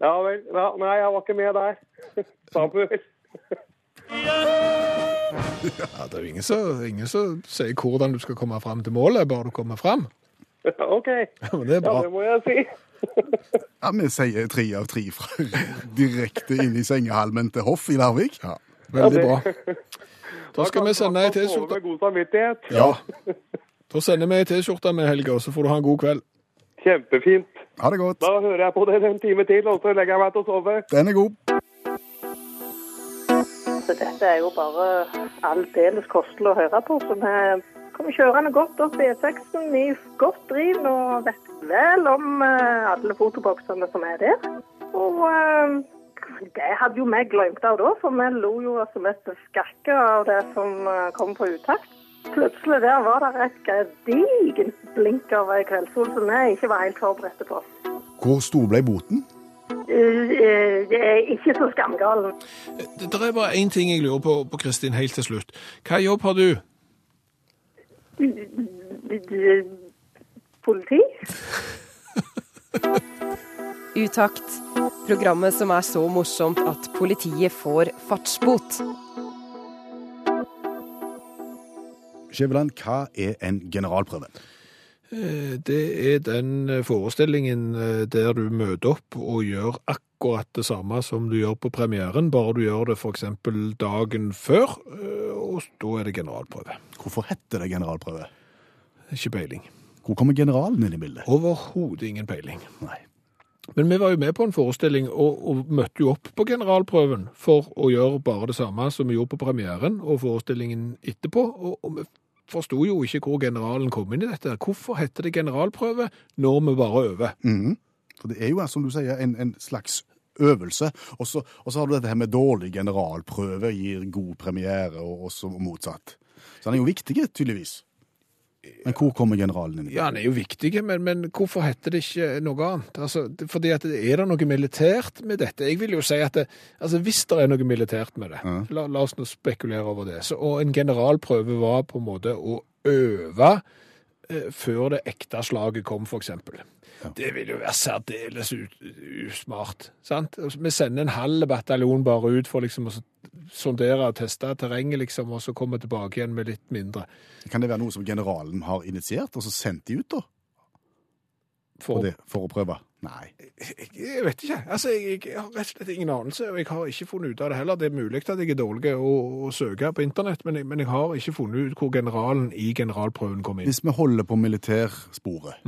ja vel. Ja, nei, jeg var ikke med der. Samuel. Ja, det er jo ingen som, ingen som sier hvordan du skal komme fram til målet, bare du kommer fram. OK. Men det er Ja, det må jeg si. Ja, Vi sier tre av tre fra direkte inn i sengehalmen til Hoff i Larvik. Ja, veldig bra. Da skal vi sende ei T-skjorte. med god samvittighet. Ja. Da sender vi ei T-skjorte med helga, så får du ha en god kveld. Kjempefint. Ha det godt. Da hører jeg på dere en time til, og så legger jeg meg til å sove. Den er god. Så dette er jo bare aldeles kostelig å høre på. Så vi kommer kjørende godt opp i E6-en i godt driv og vet vel om eh, alle fotoboksene som er der. Og eh, det hadde jo vi glemt av da, for vi lo jo oss mest skakke av det som eh, kom på utakt. Plutselig der var det et gedigent blink av ei kveldssol som vi ikke var helt forberedte på. Hvor stor ble boten? Eh, eh, Det er ikke så skamgalen. Det, det er bare én ting jeg lurer på, på Kristin, helt til slutt. Hva jobb har du? Politi? Utakt. Programmet som er så morsomt at politiet får fartsbot. Skjæveland, hva er en generalprøve? Eh, Det er den eh, forestillingen eh, der du møter opp og gjør akkurat det samme som du gjør på premieren, bare du gjør det f.eks. dagen før, og da er det generalprøve. Hvorfor heter det generalprøve? Ikke peiling. Hvor kommer generalen inn i bildet? Overhodet ingen peiling. Nei. Men vi var jo med på en forestilling og, og møtte jo opp på generalprøven for å gjøre bare det samme som vi gjorde på premieren og forestillingen etterpå. Og, og vi forsto jo ikke hvor generalen kom inn i dette. Hvorfor heter det generalprøve når vi bare øver? Mm. For det er jo, som du sier, en, en slags øvelse. Og så, har du dette her med dårlig generalprøve gir god premiere, og også motsatt. Så han er jo viktig, tydeligvis. Men hvor kommer generalen inn? Ja, han er jo viktig, men, men hvorfor heter det ikke noe annet? Altså, fordi at Er det noe militært med dette? Jeg vil jo si at det, altså, hvis det er noe militært med det, Ja. la, la oss nå spekulere over det. Så, og en generalprøve var på en måte å øve eh, før det ekte slaget kom, for Det vil jo være særdeles usmart. sant? Vi sender en halv bataljon bare ut for liksom å sondere og teste terrenget, liksom, og så komme tilbake igjen med litt mindre. Kan det være noe som generalen har initiert, og så sendt de ut, da? For, det, for å prøve? Nei. Jeg, jeg vet ikke. Altså, jeg, jeg har rett og slett ingen anelse, og jeg har ikke funnet ut av det heller. Det er mulig at jeg er dårlig å, å søke på internett, men jeg, men jeg har ikke funnet ut hvor generalen i generalprøven kom inn. Hvis vi holder på militærsporet,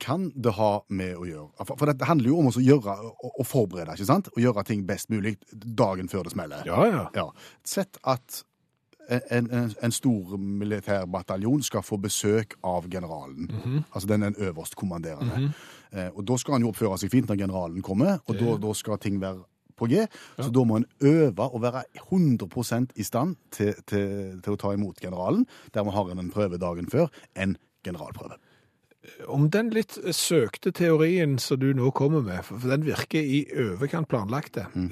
kan det ha med å gjøre For, for det handler jo om å gjøre å, å forberede, ikke sant? Å gjøre ting best mulig dagen før det smeller. Ja, ja. Ja. Sett at en, en, en stor militær bataljon skal få besøk av generalen. Altså den, den øverstkommanderende. eh, og da skal han jo oppføre seg fint når generalen kommer, og da, da skal ting være på G. Så da må en øve og være 100% i stand til, til, til å ta imot generalen. Dermed har en en prøve dagen før en generalprøve. Om den litt søkte teorien som du nå kommer med, for den virker i overkant planlagt, mm.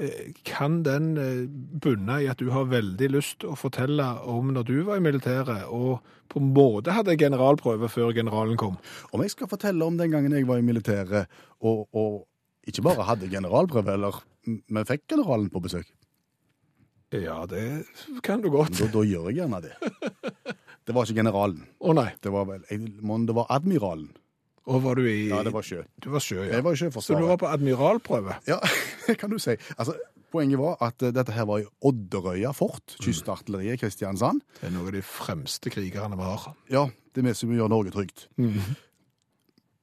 kan den eh, bunne i at du har veldig lyst å fortelle om når du var i militæret, og på en måte hadde generalprøve før generalen kom? Om jeg skal fortelle om den gangen jeg var i militæret, og, og ikke bare hadde generalprøve, eller vi fikk generalen på besøk, Ja, det kan du godt. da, da gjør jeg gjerne det. Det var ikke generalen. Å nei. Det var vel, jeg, mon det var admiralen. Og var du i Ja, det var sjø. Du var sjø, ja. Jeg var i Så du var på admiralprøve? Ja, det kan du si. Altså, poenget var at eh, dette her var i Odderøya fort, kystartilleriet i Kristiansand. Det er noen av de fremste krigerne vi har. Ja, det er vi som gjør Norge trygt.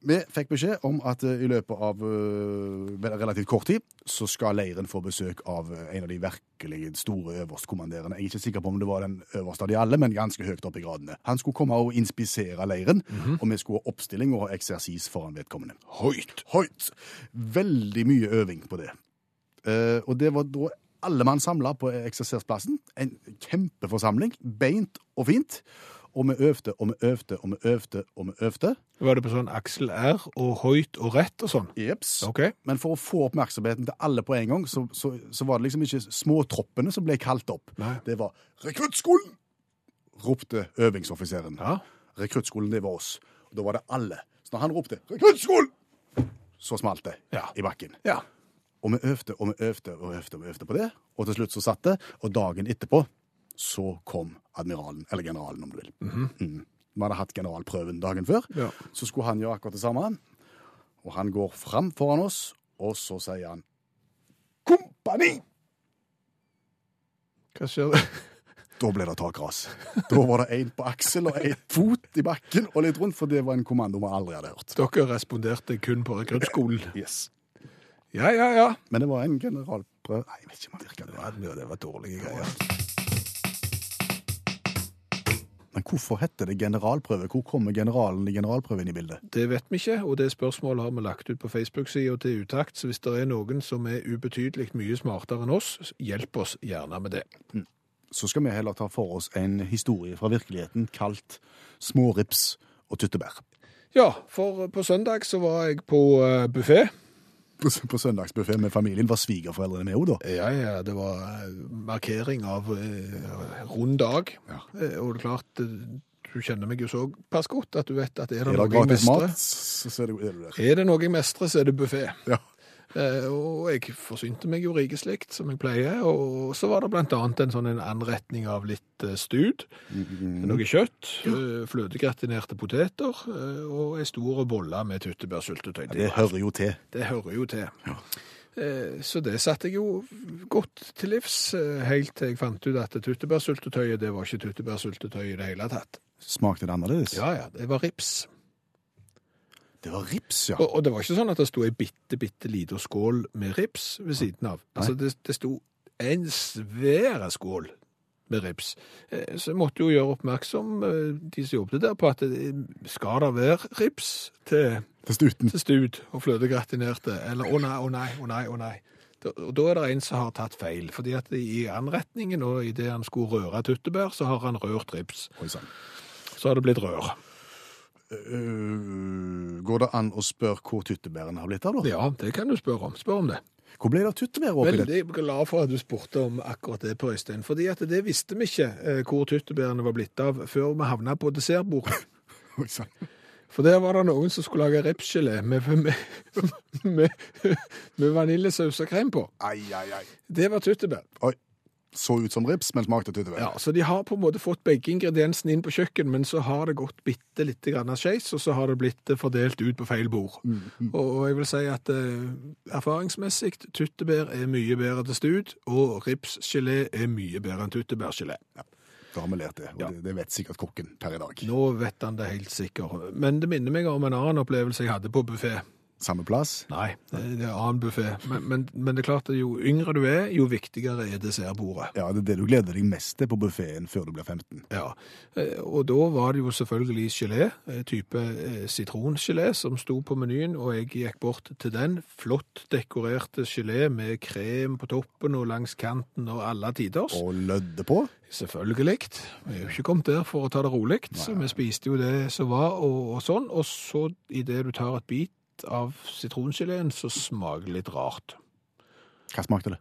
Vi fikk beskjed om at eh, i løpet av eh, relativt kort tid så skal leiren få besøk av eh, en av de virkelig store øverstkommanderende. Jeg er ikke sikker på om det var den øverste av de alle, men ganske høyt opp i gradene. Han skulle komme og inspisere leiren, og vi skulle ha oppstilling og ha eksersis foran vedkommende. Høyt! Høyt! Veldig mye øving på det. Og det var da alle mann samla på eksersersplassen. En kjempeforsamling. Beint og fint. Og vi øvde og vi øvde og vi øvde og vi øvde. Var det på sånn Aksel R og høyt og rett og sånn? Jeps. Okay. Men for å få oppmerksomheten til alle på en gang, så, så, så var det liksom ikke småtroppene som ble kalt opp. Nei. Det var 'Rekruttskolen!' ropte øvingsoffiseren. Ja. Rekruttskolen, det var oss. Og da var det alle. Så når han ropte 'Rekruttskolen!', så smalt det Ja. i bakken. Ja. Og vi øvde og vi øvde og øvde og vi øvde på det, og til slutt så satt det, og dagen etterpå så kom admiralen, eller generalen om du vil. mm. Vi hadde hatt generalprøven dagen før, Ja. så skulle han gjøre akkurat det samme. Og han går fram foran oss, og så sier han Kompani! Hva skjer det? Da ble det takras. Da var det én på aksel og én fot i bakken og litt rundt, for det var en kommando vi aldri hadde hørt. Dere responderte kun på rekruttskolen. Yes. Ja, ja, ja. Men det var en generalprøve Nei, jeg vet ikke om han virka det. Ja, det var dårlige greier. Men hvorfor heter det generalprøve? Hvor kommer generalen i generalprøven i bildet? Det vet vi ikke, og det spørsmålet har vi lagt ut på Facebook-sida til Utakt. Så hvis det er noen som er ubetydelig mye smartere enn oss, hjelp oss gjerne med det. Så skal vi heller ta for oss en historie fra virkeligheten kalt Smårips og tyttebær. Ja, for på søndag så var jeg på uh, buffé. På, på søndagsbuffé med familien var svigerforeldrene med henne, da. Ja, ja, det var eh, markering av eh, rund dag. Ja. Eh, og det er klart, eh, du kjenner meg jo såpass godt at du vet at er det Er det noe jeg mestrer, mat, så er det, er det er det noe jeg mestrer, så er det buffé. Ja. Eh, og jeg forsynte meg jo rikeslikt, som jeg pleier, og så var det blant annet en sånn en anretning av litt eh, stud, noe kjøtt, eh, fløtegratinerte poteter, og en stor bolle med tyttebærsyltetøy. Det hører jo til. Det hører jo til. Ja. Så det satte jeg jo godt til livs, helt til jeg fant ut at tyttebærsyltetøyet, det var ikke tyttebærsyltetøy i det hele tatt. Smakte det annerledes? Ja, ja, det var rips. Det var rips, ja. Og, og det var ikke sånn at det sto ei bitte, bitte lita skål med rips ved siden av. Altså, det, det sto en svær skål med rips. Eh, Så jeg måtte jo gjøre oppmerksom, eh, de som jobbet der, på at det, skal det være rips til, Til stud og fløtegratinerte? Eller å nei, å nei, å nei, å nei. Og da er det en som har tatt feil, fordi at i anretningen og i det han skulle røre tyttebær, så har han rørt rips. Så har det blitt rør. Øh, går det an å spørre hvor tyttebærene har blitt av, da? Ja, det kan du spørre om. Spør om det. Hvor ble det av tyttebær oppi? Veldig glad for at du spurte om akkurat det, Per Øystein. Fordi at det visste vi ikke eh, hvor tyttebærene var blitt av før vi havna på dessertbordet. Oi sann. For der var det noen som skulle lage ripsgelé med, med, med, med vaniljesaus og krem på. Ai, ai, ai. Det var tyttebær. Oi. Så ut som rips, men smakte tyttebær. Ja, Så de har på en måte fått begge ingrediensene inn på kjøkken, men så har det gått bitte litt grann skeis, og så har det blitt eh, fordelt ut på feil bord. Og jeg vil si at eh, erfaringsmessig, tyttebær er mye bedre til stud, og ripsgelé er mye bedre enn tyttebærgelé. Da har vi lært det, og Ja. det, det vet sikkert kokken per i dag. Nå vet han det helt sikkert. Men det minner meg om en annen opplevelse jeg hadde på buffé. Samme plass? Nei, det er annen buffé. Men, men, men det er klart at jo yngre du er, jo viktigere er dessertbordet. Ja, det er det du gleder deg mest til på buffeen før du blir 15. Ja, eh, og da var det jo selvfølgelig gelé, eh, type eh, sitrongelé, som sto på menyen, og jeg gikk bort til den. Flott dekorerte gelé med krem på toppen og langs kanten og alle tiders. Og lødde på? Selvfølgelig. Vi er jo ikke kommet der for å ta det rolig, så vi spiste jo det som var og, og sånn. Og så idet du tar et bit av sitrongeleen, så smaker det litt rart. Hva smakte det?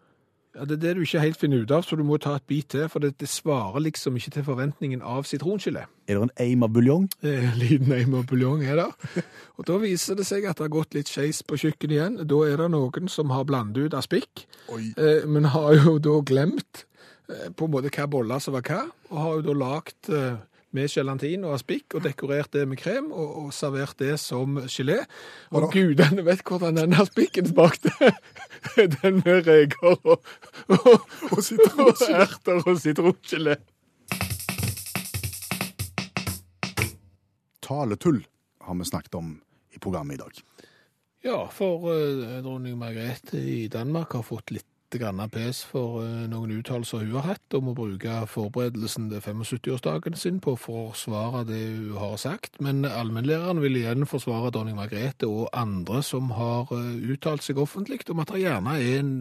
Ja, Det er det du ikke helt finner ut av, så du må ta et bit til, for det, det svarer liksom ikke til forventningen av sitrongelé. Er det en eim av buljong? Eh, En liten eim av buljong er det. Og da viser det seg at det har gått litt skeis på kjøkkenet igjen. Da er det noen som har blandet ut aspik, eh, men har jo da glemt eh, på en måte hva boller som var hva, og har jo da lagt eh, med gelatin og aspikk og dekorert det med krem og, og servert det som gelé. Og gudene vet hvordan den aspikken smakte. den med reker og, og, og, og erter og sitrongelé. Taletull har vi snakket om i programmet i dag. Ja, for uh, dronning Margrethe i Danmark har fått litt grann pes for eh, noen uttalelser hun har hatt om å bruke forberedelsen til 75-årsdagen sin på å forsvare det hun har sagt. Men allmennlæreren vil igjen forsvare dronning Margrethe og andre som har eh, uttalt seg offentlig om at det gjerne er en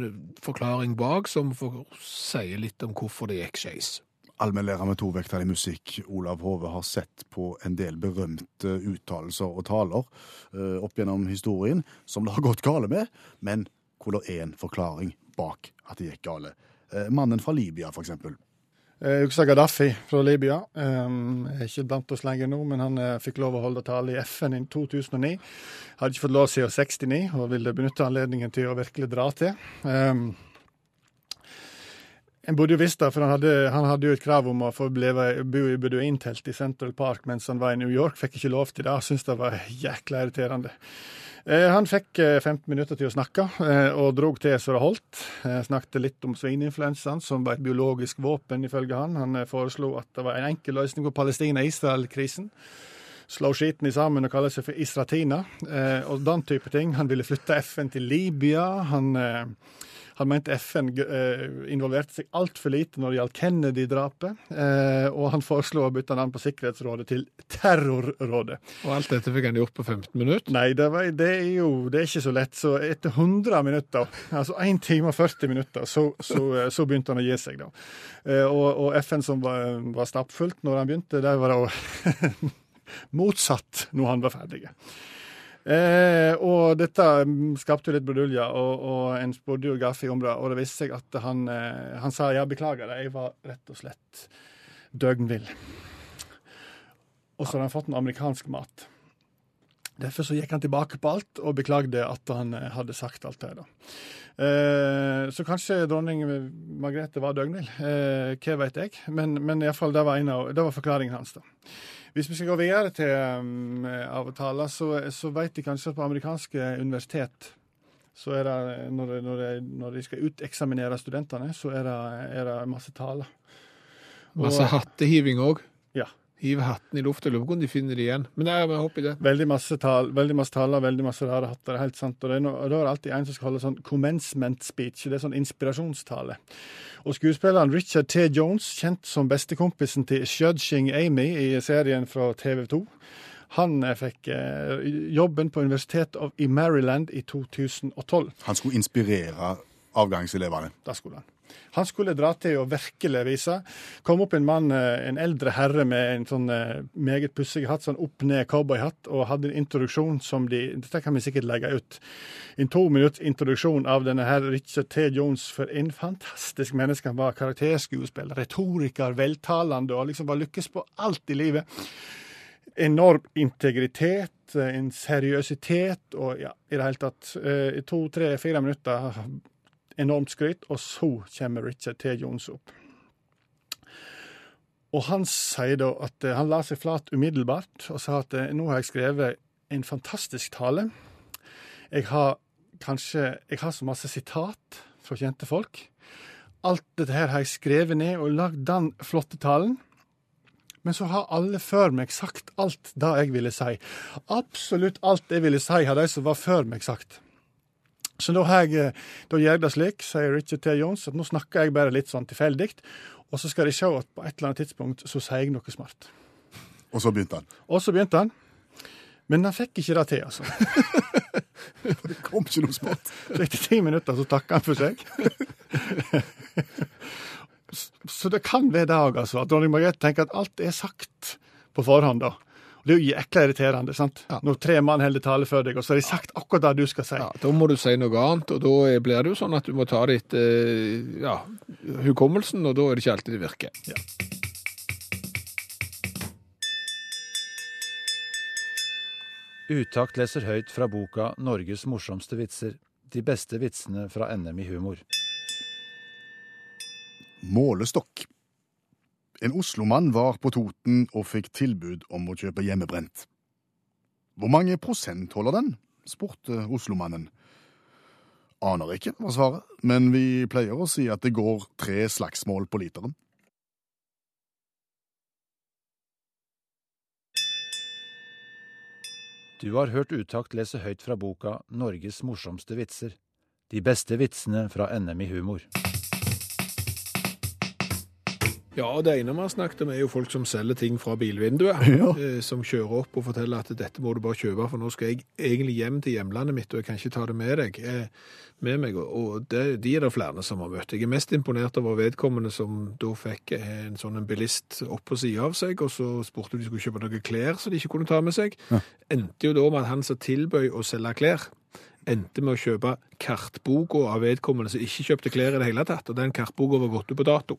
forklaring bak som får sier litt om hvorfor det gikk skeis. Allmennlærer med tovektig musikk, Olav Hove, har sett på en del berømte uttalelser og taler eh, opp gjennom historien som det har gått gale med, men hvor det er en forklaring bak at det gikk gale. Eh, mannen fra Libya, eksempel. Eh, Uksa Gaddafi fra Libya um, er ikke blant oss lenger nå, men han eh, fikk lov å holde tale i FN i 2009. Hadde ikke fått lov siden 69, og ville benytte anledningen til å virkelig dra til. En burde jo visst det, for han hadde, han hadde jo et krav om å få leve, bo i beduintelt i Central Park mens han var i New York. Fikk ikke lov til det. Syns det var jækla irriterende. Eh, han fikk eh, 15 minutter til å snakke, eh, og drog til så det holdt. Eh, snakket litt om svineinfluensaen, som var et biologisk våpen, ifølge han. Han eh, foreslo at det var en enkel løsning på Palestina-Israel-krisen. Slå skiten i sammen og kalle seg for Isratina, eh, og den type ting. Han ville flytte FN til Libya. Han, eh, han mente FN eh, involverte seg altfor lite når det gjaldt Kennedy-drapet, eh, og han foreslo å bytte navn på Sikkerhetsrådet til Terrorrådet. Og alt dette fikk han gjort på 15 minutter. Nei, det, var, det er jo det er ikke så lett. Så etter 100 minutter, altså 1 time og 40 minutter, så, så, så begynte han å gi seg, da. Eh, Og, og FN som var, var stappfullt når han begynte, det var da motsatt når han var ferdig. Eh, og dette skapte jo litt brudulje, og, og en spurte jo Gaffi om det, og det viste seg at han, eh, han sa ja, beklager det, jeg var rett og slett døgnvill. Og så hadde han fått noe amerikansk mat. Derfor så gikk han tilbake på alt og beklagde at han eh, hadde sagt alt det. da. Eh, så kanskje dronning Margrethe var døgnvill. Eh, hva vet jeg? Men, men i fall, det var, en av, det var forklaringen hans. da. Hvis vi skal gå videre til um, avtaler, så, så vet de kanskje at på amerikanske universitet så er det, når, de- når, de, når de skal uteksaminere studentene, så er det, er det masse taler. Masse hattehiving òg. Ja. Hive hatten i lufta, lurer på om de finner det igjen. Men jeg håper det. Veldig masse, tal, veldig masse taler, veldig masse rare hatter. det er helt sant. Og, det er no, og da er det alltid en som skal holde sånn commencement speech. Det er sånn inspirasjonstale. Og skuespilleren Richard T. Jones, kjent som bestekompisen til Shudging Amy i serien fra TV 2, han eh, fikk eh, jobben på Universitetet of- i Maryland i 2012. Han skulle inspirere avgangselevene. Da skulle han. Han skulle dra til og virkelig vise. Kom opp en mann, eh, en eldre herre med en sånn eh, meget pussig hatt, sånn opp-ned cowboyhatt, og hadde en introduksjon som de Dette kan vi sikkert legge ut. En to minutts introduksjon av denne her Richard T. Jones for en fantastisk menneske. Han var karakterskuespiller, retoriker, veltalende og liksom var lykkes på alt i livet. Enorm integritet, eh, en seriøsitet og ja, i det hele tatt. I to, tre, fire minutter enormt skryt, og så kommer Richard T. Jones opp. Og han sier da at eh, han la seg flat umiddelbart og sa at eh, nå har jeg skrevet en fantastisk tale. Jeg har kanskje Jeg har så masse sitat fra kjente folk. Alt dette her har jeg skrevet ned og lagd den flotte talen. Men så har alle før meg sagt alt det jeg ville si. Absolutt alt jeg ville si, har de som var før meg sagt. Så da, jeg, eh, da gjør jeg det slik, sier Richard T. Jones, at nå snakker jeg bare litt sånn tilfeldig, og så skal de se at på et eller annet tidspunkt så sier jeg noe smart. Og så begynte han. Og så begynte han. Men han fikk ikke det til, altså. Det kom ikke noe smart. Så etter ti minutter så takka han for seg. Så det kan være det òg, altså. At dronning Margrethe tenker at alt er sagt på forhånd, da. Det er jo jækla irriterende, sant. Ja. Når tre mann holder tale før deg, og så har de sagt akkurat det du skal si. Ja, Da må du si noe annet, og da blir det jo sånn at du må ta det etter ja, hukommelsen, og da er det ikke alltid det virker. Utakt leser høyt fra boka 'Norges morsomste vitser'. De beste vitsene fra NM i humor. Målestokk. En Oslo-mann var på Toten og fikk tilbud om å kjøpe hjemmebrent. Hvor mange prosent holder den? spurte Oslo-mannen. Aner ikke, var svaret, men vi pleier å si at det går tre slagsmål på literen. Du har hørt Utakt lese høyt fra boka 'Norges morsomste vitser'. De beste vitsene fra NM i humor. Ja, og det ene vi har snakket om er jo folk som selger ting fra bilvinduet. Ja. eh, Som kjører opp og forteller at dette må du bare kjøpe, for nå skal jeg egentlig hjem til hjemlandet mitt, og jeg kan ikke ta det med deg. eh, Med meg, og det, de er det flere som har møtt. Jeg er mest imponert over vedkommende som da fikk en sånn en bilist opp på sida av seg, og så spurte de skulle kjøpe noen klær som de ikke kunne ta med seg. Endte jo da med at han som tilbød å selge klær, endte med å kjøpe kartboka av vedkommende som ikke kjøpte klær i det hele tatt, og den kartboka var gått ut på dato.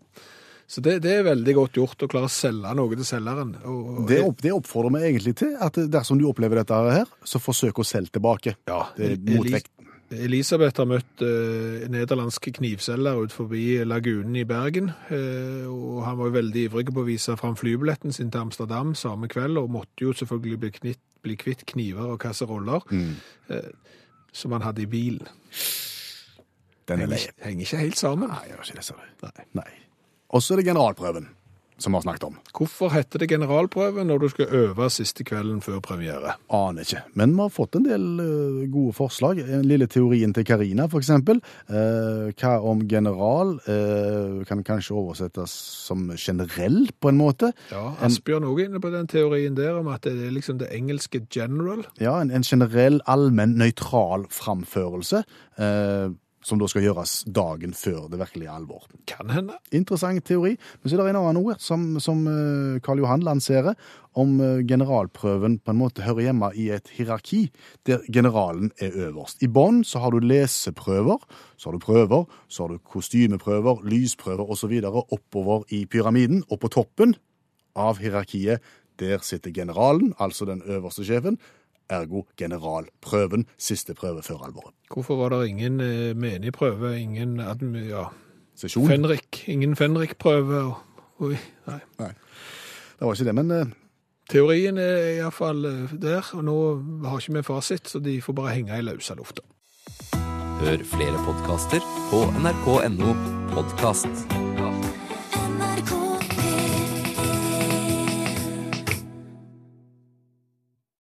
Så det, det er veldig godt gjort å klare å selge noe til selgeren. Og, og Det, opp, det oppfordrer meg egentlig til at dersom du opplever dette her, så forsøk å selge tilbake. Ja, Det er Elis- motvekt. Elisabeth har møtt eh, nederlandske knivselger ut forbi lagunen i Bergen, eh, og han var jo veldig ivrig på å vise fram flybilletten sin til Amsterdam samme kveld, og måtte jo selvfølgelig bli, knitt, bli kvitt kniver og kasseroller Mm. eh, som han hadde i bilen. Den er Henger, henger ikke helt sammen. Nei, jeg gjør ikke det, sa du. Nei. Nei. Og så er det generalprøven, som vi har snakket om. Hvorfor heter det generalprøve når du skal øve siste kvelden før premiere? Aner ikke. Men vi har fått en del uh, gode forslag. Den lille teorien til Karina, for eksempel. Eh, hva om general uh, kan kanskje oversettes som generell, på en måte? Ja, En- Asbjørn òg inne på den teorien der om at det er liksom det engelske general. Ja, en, en generell, allmenn, nøytral framførelse. Eh, som da skal gjøres dagen før det virkelige alvor. Kan hende. Interessant teori. Men så er det en annen ord som, som eh, Karl Johan lanserer, om eh, generalprøven på en måte hører hjemme i et hierarki, der generalen er øverst. I bånn så har du leseprøver, så har du prøver, så har du kostymeprøver, lysprøver osv. oppover i pyramiden, og på toppen av hierarkiet, der sitter generalen, altså den øverste sjefen, ergo generalprøven, siste prøve før alvoret. Hvorfor var det ingen menig menigprøve, ingen ja, Sesjon. Fenrik, ingen Fenrik-prøve? Oi, nei. Det var ikke det, men eh, Teorien er iallfall der, og nå har ikke vi fasit, så de får bare henge i løse lufta. Hør flere podkaster på nrk.no podkast.